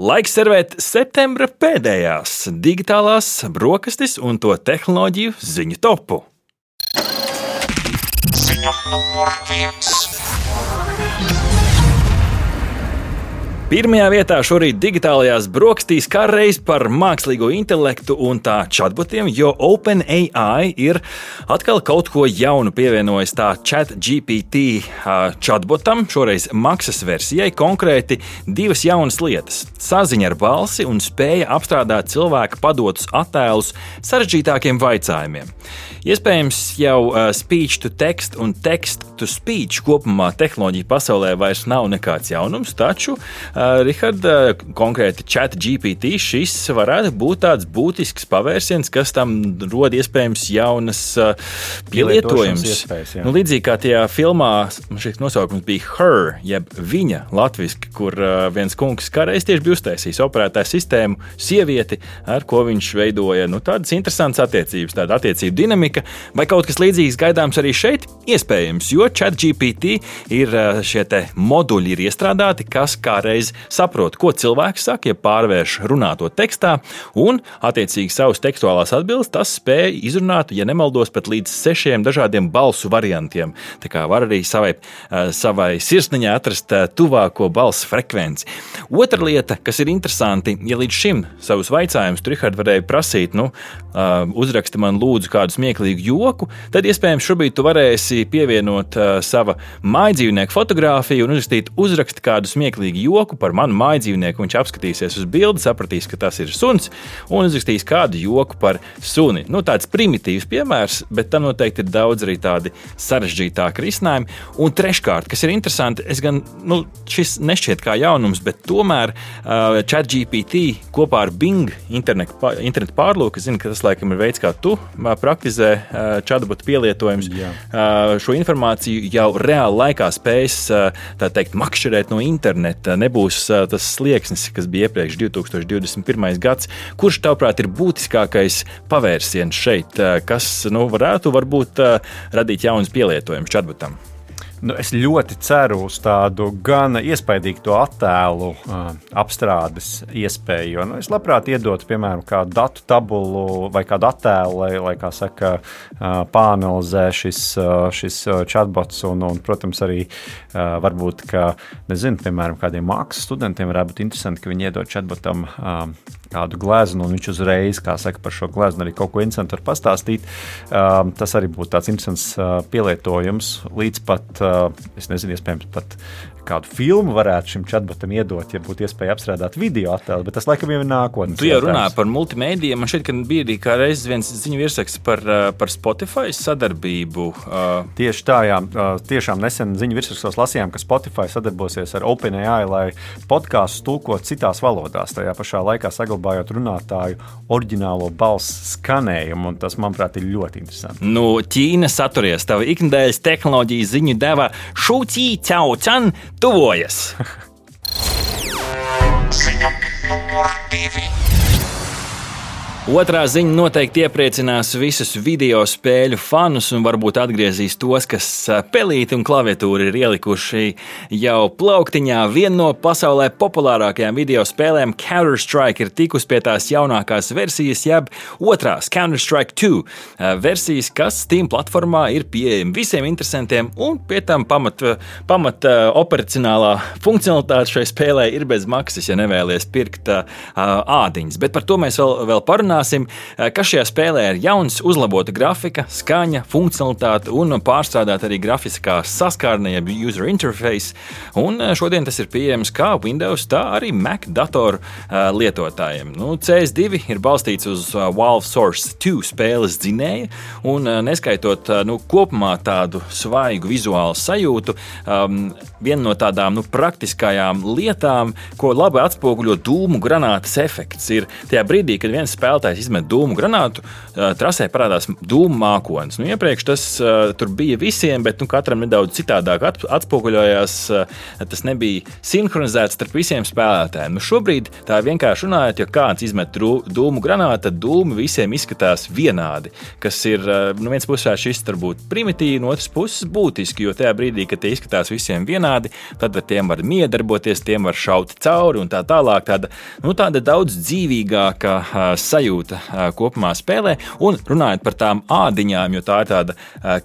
Laiks servēt septembra pēdējās digitālās brokastis un to tehnoloģiju ziņu topu. Ziņa numur viens. Pirmajā vietā šorīt digitālajās brokastīs kā reiz par mākslīgo intelektu un tā chatbotiem, jo OpenAI ir atkal kaut ko jaunu pievienojis tā ChatGPT chatbotam, šoreiz maksas versijai, konkrēti divas jaunas lietas - saziņa ar balsi un spēja apstrādāt cilvēka padotus attēlus sarežģītākiem jautājumiem. Iespējams, jau speech to text un text to speech kopumā tehnoloģija pasaulē vairs nav nekāds jaunums, taču Rihard, konkrēti chat GPT, šis varētu būt tāds būtisks pavērsiens, kas tam rod iespējams jaunas pielietojumus. Nu, līdzīgi kā tajā filmā, šis nosaukums bija Her, jeb viņa latviešu, kur viens kungs kādreiz tieši bija uztaisījis operētāju sistēmu, sievieti, ar ko viņš veidoja nu, tādas interesantas attiecības, tāda attiecību dinamika, vai kaut kas līdzīgs gaidāms arī šeit? Iespējams, jo chat GPT ir šie moduļi ir iestrādāti, kas kādreiz precīzi saprot, ko cilvēks saka, ja pārvērš runāto tekstā, un attiecīgi savus tekstuālās atbildes tas spēja izrunāt, ja nemaldos, pat līdz sešiem dažādiem balsu variantiem. Tā kā var arī savai, eh, savai sirsniņai atrast eh, tuvāko balsu frekvenci. Otra lieta, kas ir interesanti, ja līdz šim savus jautājumus Trihard varēja prasīt, nu, eh, uzraksti man lūdzu kādu smieklīgu joku, tad iespējams šobrīd tu varēsi pievienot sava mājdzīvnieku fotografiju un uzrakstīt uzraksti kādu smieklīgu joku par manu māju dzīvnieku. Viņš apskatīsies uz bildi, sapratīs, ka tas ir suns un uzrakstīs kādu joku par suni. Nu, tāds primitīvs piemērs, bet tam noteikti ir daudz arī tādi sarežģītāki risinājumi. Un treškārt, kas ir interesanti, es gan nu, šis nešķiet kā jaunums, bet tomēr uh, ChatGPT kopā ar Bing internetu, internetu pārlūku, zinu, ka tas laikam ir veids, kā tu uh, praktizē uh, chatbot pielietojums. Uh, šo informāciju jau reāli laikā spējas uh, teikt, makšķerēt no interneta. Nebūs būs tas slieksnis, kas bija iepriekš 2021. gads. Kurš, tavuprāt, ir būtiskākais pavērsiens šeit, kas nu, varētu varbūt radīt jaunus pielietojumus chatbotam? Nu, es ļoti ceru uz tādu gan iespaidīgu attēlu uh, apstrādes iespēju. Jo, nu, es labprāt iedotu, piemēram, kādu datu tabulu vai kādu attēlu, lai, lai kā saka, uh, pāanalizē šis, uh, šis chatbots. Un, un, protams, arī uh, varbūt, ka, nezinu, piemēram, kādiem mākslas studentiem varētu būt interesanti, ka viņi iedod chatbotam uh, kādu gleznu, un viņš uzreiz, kā saka, par šo gleznu arī kaut ko interesantu var pastāstīt. Um, tas arī būtu tāds interesants uh, pielietojums līdz pat, uh, es nezinu, iespējams, pat kādu filmu varētu šim chatbotam iedot, ja būtu iespēja apstrādāt video attēlu, bet tas laikam jau ir nākotnē. Tu jau runā par multimediju. Man ka bija arī reizes viens ziņu virsraksts par, uh, par Spotify sadarbību. Uh... Tieši tā, jā. Uh, tiešām nesen ziņu virsrakstos lasījām, ka Spotify sadarbosies ar OpenAI, lai podkāstus tulkot citās valodās, tajā pašā laikā saglabājot runātāju oriģinālo balss skanējumu, tas, manuprāt, ir ļoti interesanti. Nu, Ķīna saturies, tava ikdienas tehnoloģija ziņu deva Šūcī Cao Chan tuvojas. Ziņa numur divi. Otrā ziņa noteikti iepriecinās visus video spēļu fanus un varbūt atgriezīs tos, kas pelīti un klaviatūru ir ielikuši jau plauktiņā. Viena no pasaulē populārākajām video spēlēm, Counter-Strike, ir tikus pie tās jaunākās versijas, jeb otrās Counter-Strike 2 versijas, kas Steam platformā ir pieejama visiem interesantiem un pie tam pamat, pamat operacionālā funkcionalitāte šai spēlē ir bez maksas, ja nevēlies pirkt ādiņas. Bet par to mēs vēl, vēl parunāsim parunāsim, eh, kas šajā spēlē ir jauns, uzlabota grafika, skaņa, funkcionalitāte un pārstrādāta arī grafiskā saskārne, jeb user interface. Un eh, šodien tas ir pieejams kā Windows, tā arī Mac datoru eh, lietotājiem. Nu, CS2 ir balstīts uz Valve Source 2 spēles dzinēja, un neskaitot nu, kopumā tādu svaigu vizuālu sajūtu, um, viena no tādām nu, praktiskajām lietām, ko labi atspoguļo dūmu granātas efekts, ir tajā brīdī, kad viens spēlētājs spēlētājs izmet dūmu granātu, trasē parādās dūmu mākonis. Nu, iepriekš tas tur bija visiem, bet nu, katram nedaudz citādāk atspoguļojās. Tas nebija sinhronizēts starp visiem spēlētājiem. Nu, šobrīd tā vienkārši runājot, ja kāds izmet dūmu granātu, tad dūmu visiem izskatās vienādi. Kas ir no vienas puses šis varbūt primitīvi, no otras puses būtiski, jo tajā brīdī, kad tie izskatās visiem vienādi, tad ar tiem var miedarboties, tiem var šaut cauri un tā tālāk. Tāda, nu, tāda daudz dzīvīgāka sajūta kopumā spēlē. Un runājot par tām ādiņām, jo tā ir tāda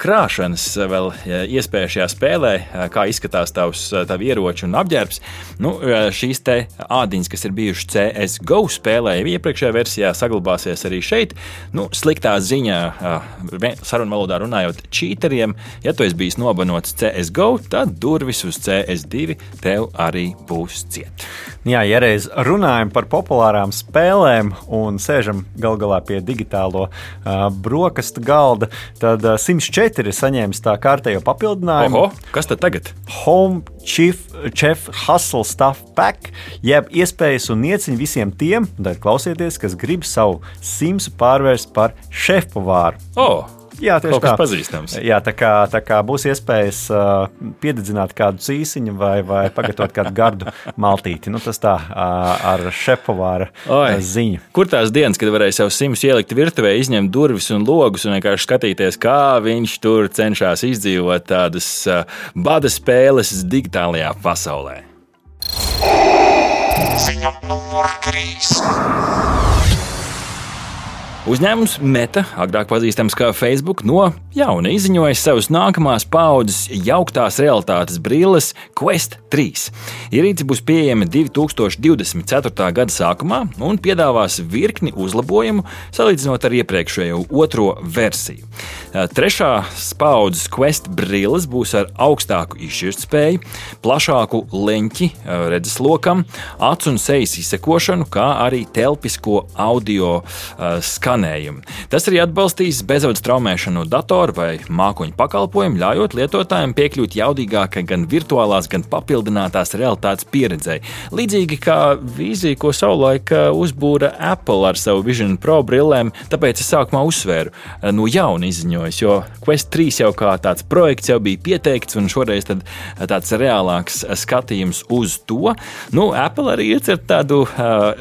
krāšanas vēl iespēja šajā spēlē, kā izskatās tavs tavi ieroči un apģērbs. Nu, šīs te ādiņas, kas ir bijušas CSGO spēlē, jau iepriekšējā versijā, saglabāsies arī šeit. Nu, sliktā ziņā, sarunu valodā runājot, čīteriem, ja tu esi bijis nobanots CSGO, tad durvis uz CS2 tev arī būs ciet. Jā, ja reiz runājam par populārām spēlēm un sēžam gal galā pie digitālo uh, brokastu galda, tad uh, 104 ir saņēmis tā kārtējo papildinājumu. Oho, kas tad tagad? Home Chief, Chef Hustle Stuff Pack, jeb iespējas un ieciņu visiem tiem, klausieties, kas grib savu simsu pārvērst par šefpavāru. Oh. Jā, tieši tā. Pazīstams. Jā, tā kā, tā kā būs iespējas uh, piededzināt kādu cīsiņu vai, vai pagatavot kādu gardu maltīti. Nu, tas tā uh, ar šepavāra uh, ziņu. Kur tās dienas, kad varēja sev simts ielikt virtuvē, izņemt durvis un logus un vienkārši skatīties, kā viņš tur cenšas izdzīvot tādas uh, bada spēles digitālajā pasaulē? Ziņa numur 3. Uzņēmums Meta, agrāk pazīstams kā Facebook, no jauna izziņoja savus nākamās paudzes jauktās realitātes brilles Quest 3. Ierīce būs pieejama 2024. gada sākumā un piedāvās virkni uzlabojumu salīdzinot ar iepriekšējo otro versiju. Trešās paudzes Quest brilles būs ar augstāku izšķirtspēju, plašāku leņķi redzeslokam, acu un sejas izsekošanu, kā arī telpisko audio skatu skanējumu. Tas arī atbalstīs bezvadu straumēšanu no datora vai mākoņu pakalpojumu, ļaujot lietotājiem piekļūt jaudīgākai gan virtuālās, gan papildinātās realitātes pieredzei. Līdzīgi kā vīzija, ko savulaik uh, uzbūra Apple ar savu Vision Pro brillēm, tāpēc es sākumā uzsvēru uh, no jauna izziņojis, jo Quest 3 jau kā tāds projekts jau bija pieteikts, un šoreiz uh, tāds reālāks skatījums uz to. Nu, Apple arī iecer tādu uh,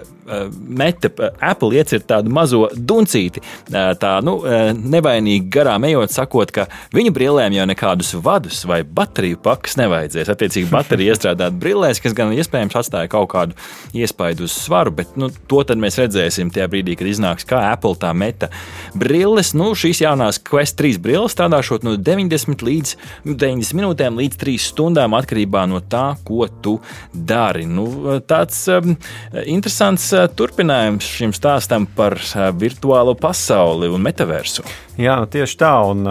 meta eh, Apple iecirta tādu mazo duncīti, eh, tā nu, nevainīgi garām ejot, sakot, ka viņa brillēm jau nekādus vadus vai bateriju pakas nevajadzēs. Attiecīgi, baterija iestrādāt brillēs, kas gan iespējams atstāja kaut kādu iespaidu uz svaru, bet nu, to mēs redzēsim tajā brīdī, kad iznāks kā Apple tā meta brilles. Nu, šīs jaunās Quest 3 brilles strādāšot no 90 līdz 90 minūtēm līdz 3 stundām atkarībā no tā, ko tu dari. Nu, tāds um, interesants turpinājums šim stāstam par virtuālo pasauli un metaversu. Jā, nu tieši tā. Un,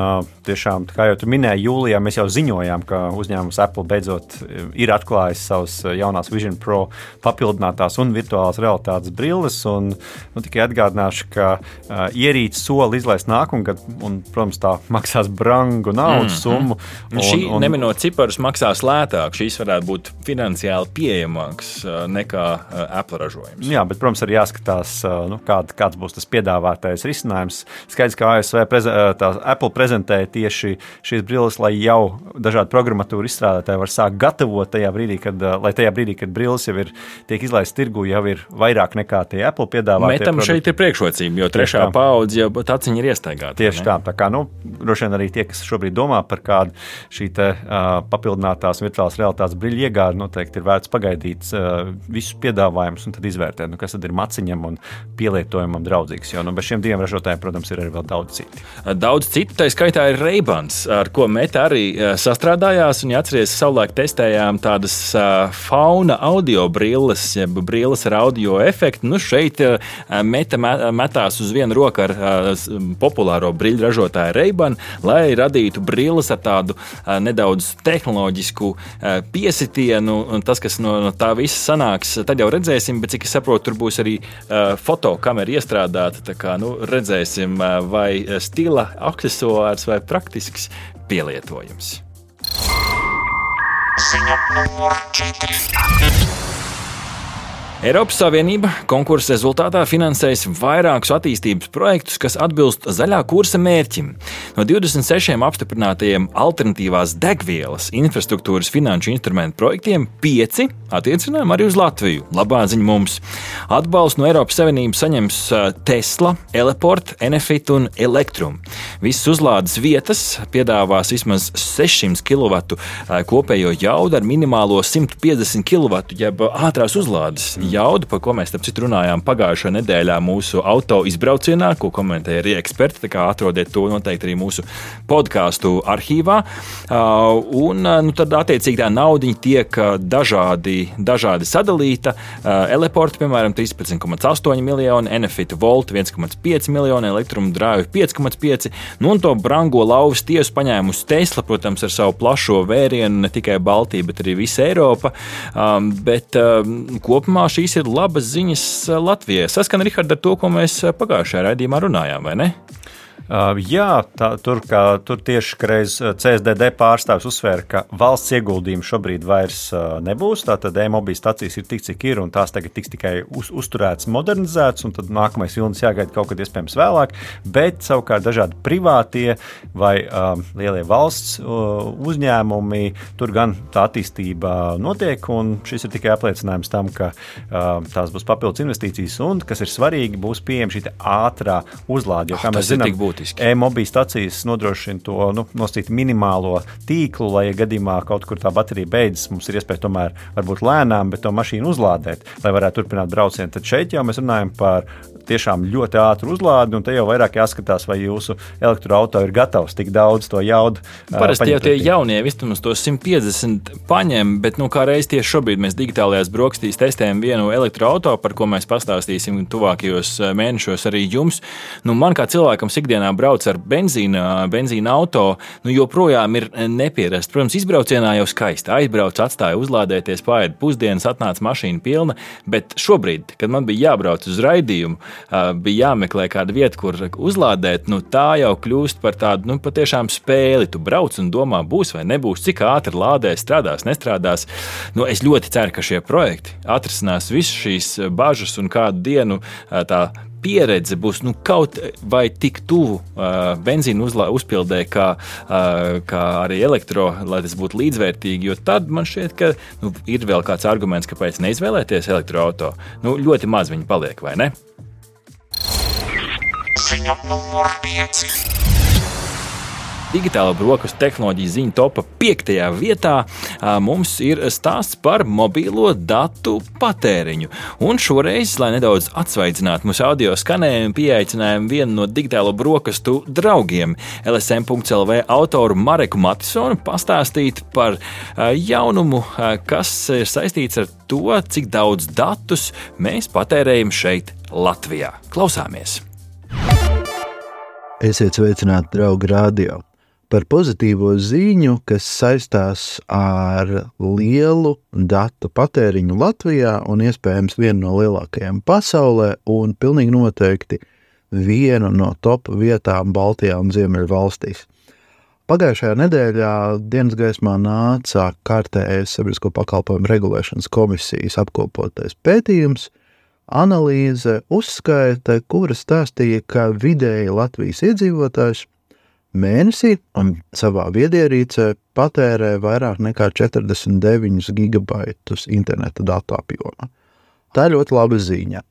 tiešām, kā jau minēji, jūlijā mēs jau ziņojām, ka uzņēmums Apple beidzot ir atklājis savas jaunās Vision Pro papildinātās un virtuālās realitātes brilles. Un, nu, tikai atgādināšu, ka uh, ierīce soli izlaist nākamgad, un, protams, tā maksās brangu naudas mm, summu. Un, šī un, neminot ciparus maksās lētāk. Šīs varētu būt finansiāli pieejamākas nekā Apple ražojums. Jā, bet, protams, arī jāskatās, nu, kād, kāds būs tas piedāvātais risinājums. Skaidrs, ka ASV preze, Apple prezentēja tieši šīs brilles, lai jau dažādi programmatūra izstrādātāji var sākt gatavot tajā brīdī, kad, lai tajā brīdī, kad brilles jau ir tiek izlaistas tirgu, jau ir vairāk nekā tie Apple piedāvātie. Metam produkti. šeit ir priekšrocība, jo trešā paudze jau taciņa ir iestaigāta. Tieši tā, tā kā, nu, droši vien arī tie, kas šobrīd domā par kādu šī te, uh, papildinātās virtuālās realitātes brīļu iegādi, noteikti ir vērts pagaidīt uh, visus piedāvājumus un tad izvērtēt, nu, kas tad ir maciņam un pielietojumam draudzīgs. Jo nu, bez šiem diviem ražotājiem, protams, ir arī vēl daudz citu. Daudz citu, tā skaitā ir Reibans, ar ko Meta arī sastrādājās. Un, ja atcerieties, savulaik testējām tādas fauna audio brilles, jeb brilles ar audio efektu. Nu, šeit Meta metās uz vienu roku ar populāro brīļu ražotāju Reiban, lai radītu brilles ar tādu nedaudz tehnoloģisku piesitienu. Un tas, kas no, no tā visa sanāks, tad jau redzēsim, bet cik es saprotu, tur būs arī fotokamera iestrādāta. Tā kā nu, redzēsim, vai stila accessors vai praktisks pielietojums. Ziņa numur 4. Eiropas Savienība konkursa rezultātā finansēs vairākus attīstības projektus, kas atbilst zaļā kursa mērķim. No 26 apstiprinātajiem alternatīvās degvielas infrastruktūras finanšu instrumentu projektiem pieci attiecinājumi arī uz Latviju. Labā ziņa mums. Atbalstu no Eiropas Savienības saņems Tesla, Eleport, Enefit un Elektrum. Visas uzlādes vietas piedāvās vismaz 600 kW kopējo jaudu ar minimālo 150 kW jeb ātrās uzlādes jaudu, par ko mēs citu, runājām pagājušajā nedēļā mūsu auto izbraucienā, ko komentēja arī eksperti. Tā kā atrodiet to noteikti arī mūsu podkāstu arhīvā. Uh, un uh, nu, tad, attiecīgi, tā nauda tiek uh, dažādi, dažādi sadalīta. Eleporta, piemēram, 13,8 miljoni, Enefita Volt 1,5 miljoni, Elektruma Drive 5,5. Nu, un to brango lauvas tiesu paņēmusi Tesla, protams, ar savu plašo vērienu, ne tikai Baltija, bet arī visa Eiropa. Um, bet um, kopumā šī šīs ir labas ziņas eh, Latvijai. Saskan Richard, ar to, ko mēs eh, pagājušajā raidījumā runājām, vai ne? Uh, jā, tā, tur, kā, tur tieši reiz uh, CSDD pārstāvis uzsvēra, ka valsts ieguldījumi šobrīd vairs uh, nebūs. Tātad e-mobīļu stācijas ir tik, cik ir, un tās tagad tiks tikai uz, uzturētas, modernizētas, un tad nākamais vilnis jāgaida kaut kad iespējams vēlāk. Bet savukārt dažādi privātie vai um, lielie valsts uh, uzņēmumi, tur gan tā attīstība notiek, un šis ir tikai apliecinājums tam, ka uh, tās būs papildus investīcijas, un, kas ir svarīgi, būs pieejama šī ātrā uzlāde. Jo, kā oh, mēs zinām, būtiski. E-mobīļu stacijas nodrošina to nu, minimālo tīklu, lai ja gadījumā kaut kur tā baterija beidzas, mums ir iespēja tomēr varbūt lēnām, bet to mašīnu uzlādēt, lai varētu turpināt braucienu. Tad šeit jau mēs runājam par tiešām ļoti ātru uzlādi, un te jau vairāk jāskatās, vai jūsu elektroautorāts ir gatavs tik daudz to jaudu. Parasti jau tie jaunie vismaz to 150 paņem, bet nu, kā reiz tieši šobrīd mēs digitālajās brokastīs testējam vienu elektroautorātu, par ko mēs pastāstīsim tuvākajos mēnešos arī jums. Nu, man kā cilvēkam ikdienā brauc ar benzīna, benzīna auto, nu, joprojām ir nepierast. Protams, izbraucienā jau skaisti aizbrauc, atstāja uzlādēties, pāri pusdienas, atnāca mašīna pilna, bet šobrīd, kad man bija jābrauc uz raidījumu, bija jāmeklē kāda vieta, kur uzlādēt, nu, tā jau kļūst par tādu nu, patiešām spēli. Tu brauc un domā, būs vai nebūs, cik ātri lādēs, strādās, nestrādās. Nu, es ļoti ceru, ka šie projekti atrisinās visas šīs bažas un kādu dienu tā pieredze būs nu, kaut vai tik tuvu uh, benzīna uzlā, uzpildē, kā, uh, kā arī elektro, lai tas būtu līdzvērtīgi. Jo tad man šķiet, ka nu, ir vēl kāds arguments, kāpēc neizvēlēties elektroautorātu. Nu, ļoti maz viņi paliek, vai ne? Ziņa numur 5. Digitāla brokastu tehnoloģija ziņu topā piektajā vietā mums ir stāsts par mobilo datu patēriņu. Un šoreiz, lai nedaudz atsvaidzinātu mūsu audio skanējumu, pieaicinājām vienu no digitālo brokastu draugiem, LSM.CLV autoru Mareku Matisonu, pastāstīt par jaunumu, kas ir saistīts ar to, cik daudz datus mēs patērējam šeit, Latvijā. Klausāmies! Esiet sveicināti, draugi, radio! Par pozitīvo ziņu, kas saistās ar lielu datu patēriņu Latvijā un iespējams vienu no lielākajiem pasaulē, un pilnīgi noteikti vienu no top vietām Baltijā un Ziemeļvalstīs. Pagājušajā nedēļā dienas gaismā nāca kārtējais sabiedrisko pakalpojumu regulēšanas komisijas apkopotais pētījums – analīze, uzskaita, kura stāstīja, ka vidēji Latvijas iedzīvotājs mēnesī savā viedierīcē patērē vairāk nekā 49 gigabaitus interneta datu apjomā. Tā ir ļoti laba ziņa.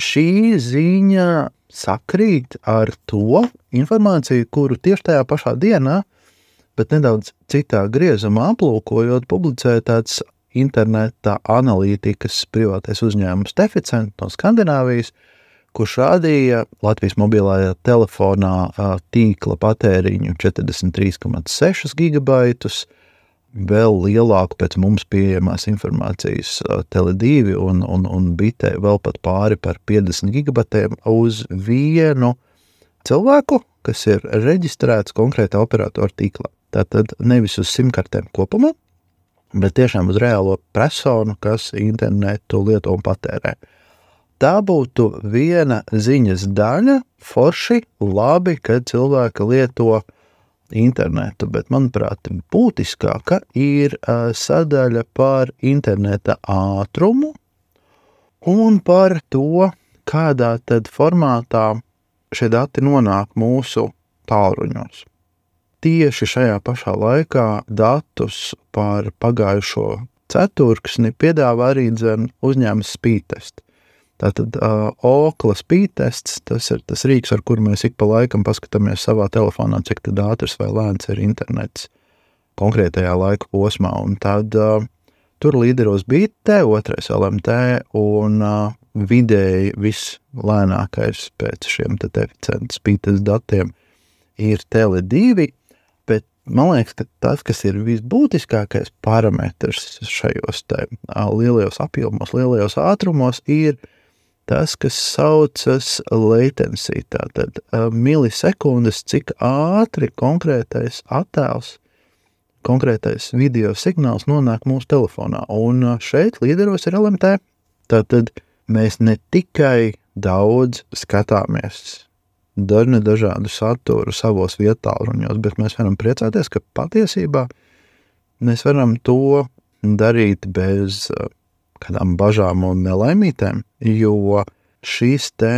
Šī ziņa sakrīt ar to informāciju, kuru tieši tajā pašā dienā, bet nedaudz citā griezumā aplūkojot, publicēja tāds interneta analītikas privātais uzņēmums Deficent no Skandināvijas, kurš rādīja Latvijas mobilajā telefonā tīkla patēriņu 43,6 gigabaitus, vēl lielāku pēc mums pieejamās informācijas Tele2 un, un, un bitē vēl pat pāri par 50 gigabatiem uz vienu cilvēku, kas ir reģistrēts konkrētā operatora tīklā. Tātad nevis uz simtkartēm kopumā, bet tiešām uz reālo personu, kas internetu lieto un patērē. Tā būtu viena ziņas daļa, forši, labi, kad cilvēki lieto internetu, bet, manuprāt, būtiskāka ir sadaļa par interneta ātrumu un par to, kādā tad formātā šie dati nonāk mūsu tālruņos. Tieši šajā pašā laikā datus par pagājušo ceturksni piedāvā arī uzņēmums Spītest. Tātad uh, Okla spītests, tas ir tas rīks, ar kuru mēs ik pa laikam paskatāmies savā telefonā, cik ātrs vai lēns ir internets konkrētajā laika posmā. Un tad uh, tur līderos BT, otrais LMT un uh, vidēji vislēnākais pēc šiem deficientu spītes datiem ir Tele2. Bet man liekas, ka tas, kas ir visbūtiskākais parametrs šajos te, lielajos apjomos, lielajos ātrumos, ir tas, kas saucas latency. Tātad milisekundes, cik ātri konkrētais attēls, konkrētais video signāls nonāk mūsu telefonā. Un šeit līderos ir LMT. Tātad mēs ne tikai daudz skatāmies dažne dažādu saturu savos vietāluņos, bet mēs varam priecāties, ka patiesībā mēs varam to darīt bez uh, kādām bažām un nelaimītēm, jo šīs te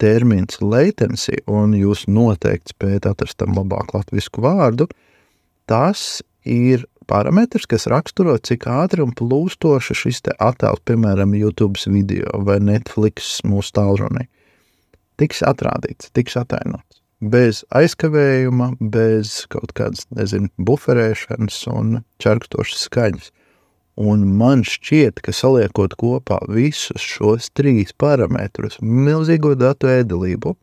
termins latency, un jūs noteikti spējat atrast tam labāku latviešu vārdu, tas ir parametrs, kas raksturo, cik ātri un plūstoši šis attēls, piemēram, YouTube video vai Netflix mūsu tālrunī, tiks atrādīts, tiks atainots. Bez aizkavējuma, bez kaut kādas, nezinu, buferēšanas un čerkstošas skaņas. Un man šķiet, ka saliekot kopā visus šos trīs parametrus, milzīgo datu ēdelību,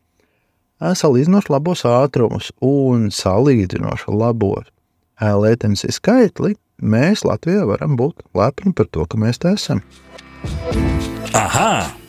salīdzinoši labos ātrumus un salīdzinoši labos latency skaitli, mēs Latvijā varam būt lepni par to, ka mēs te esam. Aha!